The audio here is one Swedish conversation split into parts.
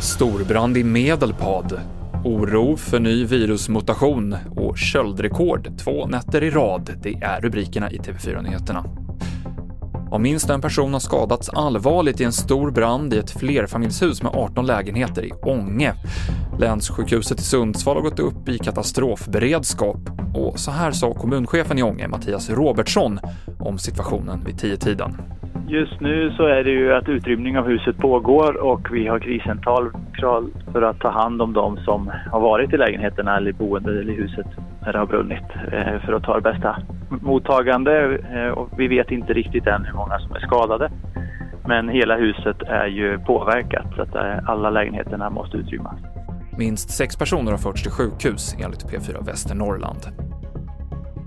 Storbrand i Medelpad. Oro för ny virusmutation och köldrekord två nätter i rad. Det är rubrikerna i TV4-nyheterna. Och minst en person har skadats allvarligt i en stor brand i ett flerfamiljshus med 18 lägenheter i Ånge. Länssjukhuset i Sundsvall har gått upp i katastrofberedskap och så här sa kommunchefen i Ånge, Mattias Robertsson, om situationen vid tiotiden. Just nu så är det ju att utrymning av huset pågår och vi har kriscental för att ta hand om de som har varit i lägenheterna eller i boendet eller i huset när det har brunnit eh, för att ta det bästa mottagande. Eh, och vi vet inte riktigt än hur många som är skadade. Men hela huset är ju påverkat så att eh, alla lägenheterna måste utrymmas. Minst sex personer har förts till sjukhus enligt P4 Västernorrland.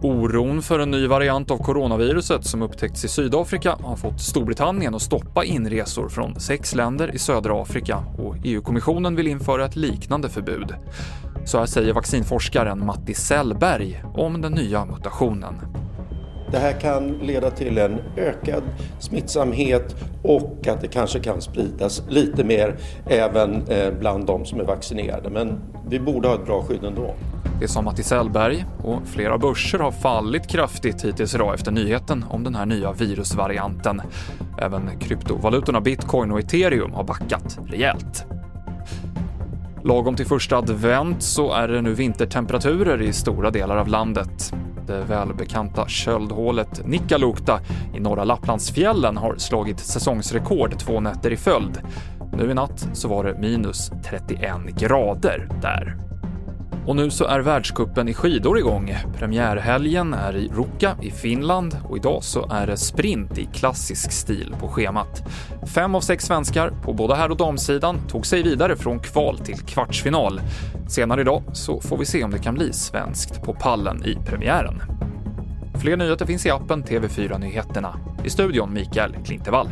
Oron för en ny variant av coronaviruset som upptäckts i Sydafrika har fått Storbritannien att stoppa inresor från sex länder i södra Afrika och EU-kommissionen vill införa ett liknande förbud. Så här säger vaccinforskaren Matti Sellberg om den nya mutationen. Det här kan leda till en ökad smittsamhet och att det kanske kan spridas lite mer även eh, bland de som är vaccinerade. Men vi borde ha ett bra skydd ändå. Det sa Matti Sellberg och flera börser har fallit kraftigt hittills idag efter nyheten om den här nya virusvarianten. Även kryptovalutorna bitcoin och ethereum har backat rejält. Lagom till första advent så är det nu vintertemperaturer i stora delar av landet. Det välbekanta köldhålet Nikkaluokta i norra Lapplandsfjällen har slagit säsongsrekord två nätter i följd. Nu i natt så var det minus 31 grader där. Och nu så är världskuppen i skidor igång. Premiärhelgen är i Ruka i Finland och idag så är det sprint i klassisk stil på schemat. Fem av sex svenskar på både herr och damsidan tog sig vidare från kval till kvartsfinal. Senare idag så får vi se om det kan bli svenskt på pallen i premiären. Fler nyheter finns i appen TV4 Nyheterna. I studion Mikael Klintevall.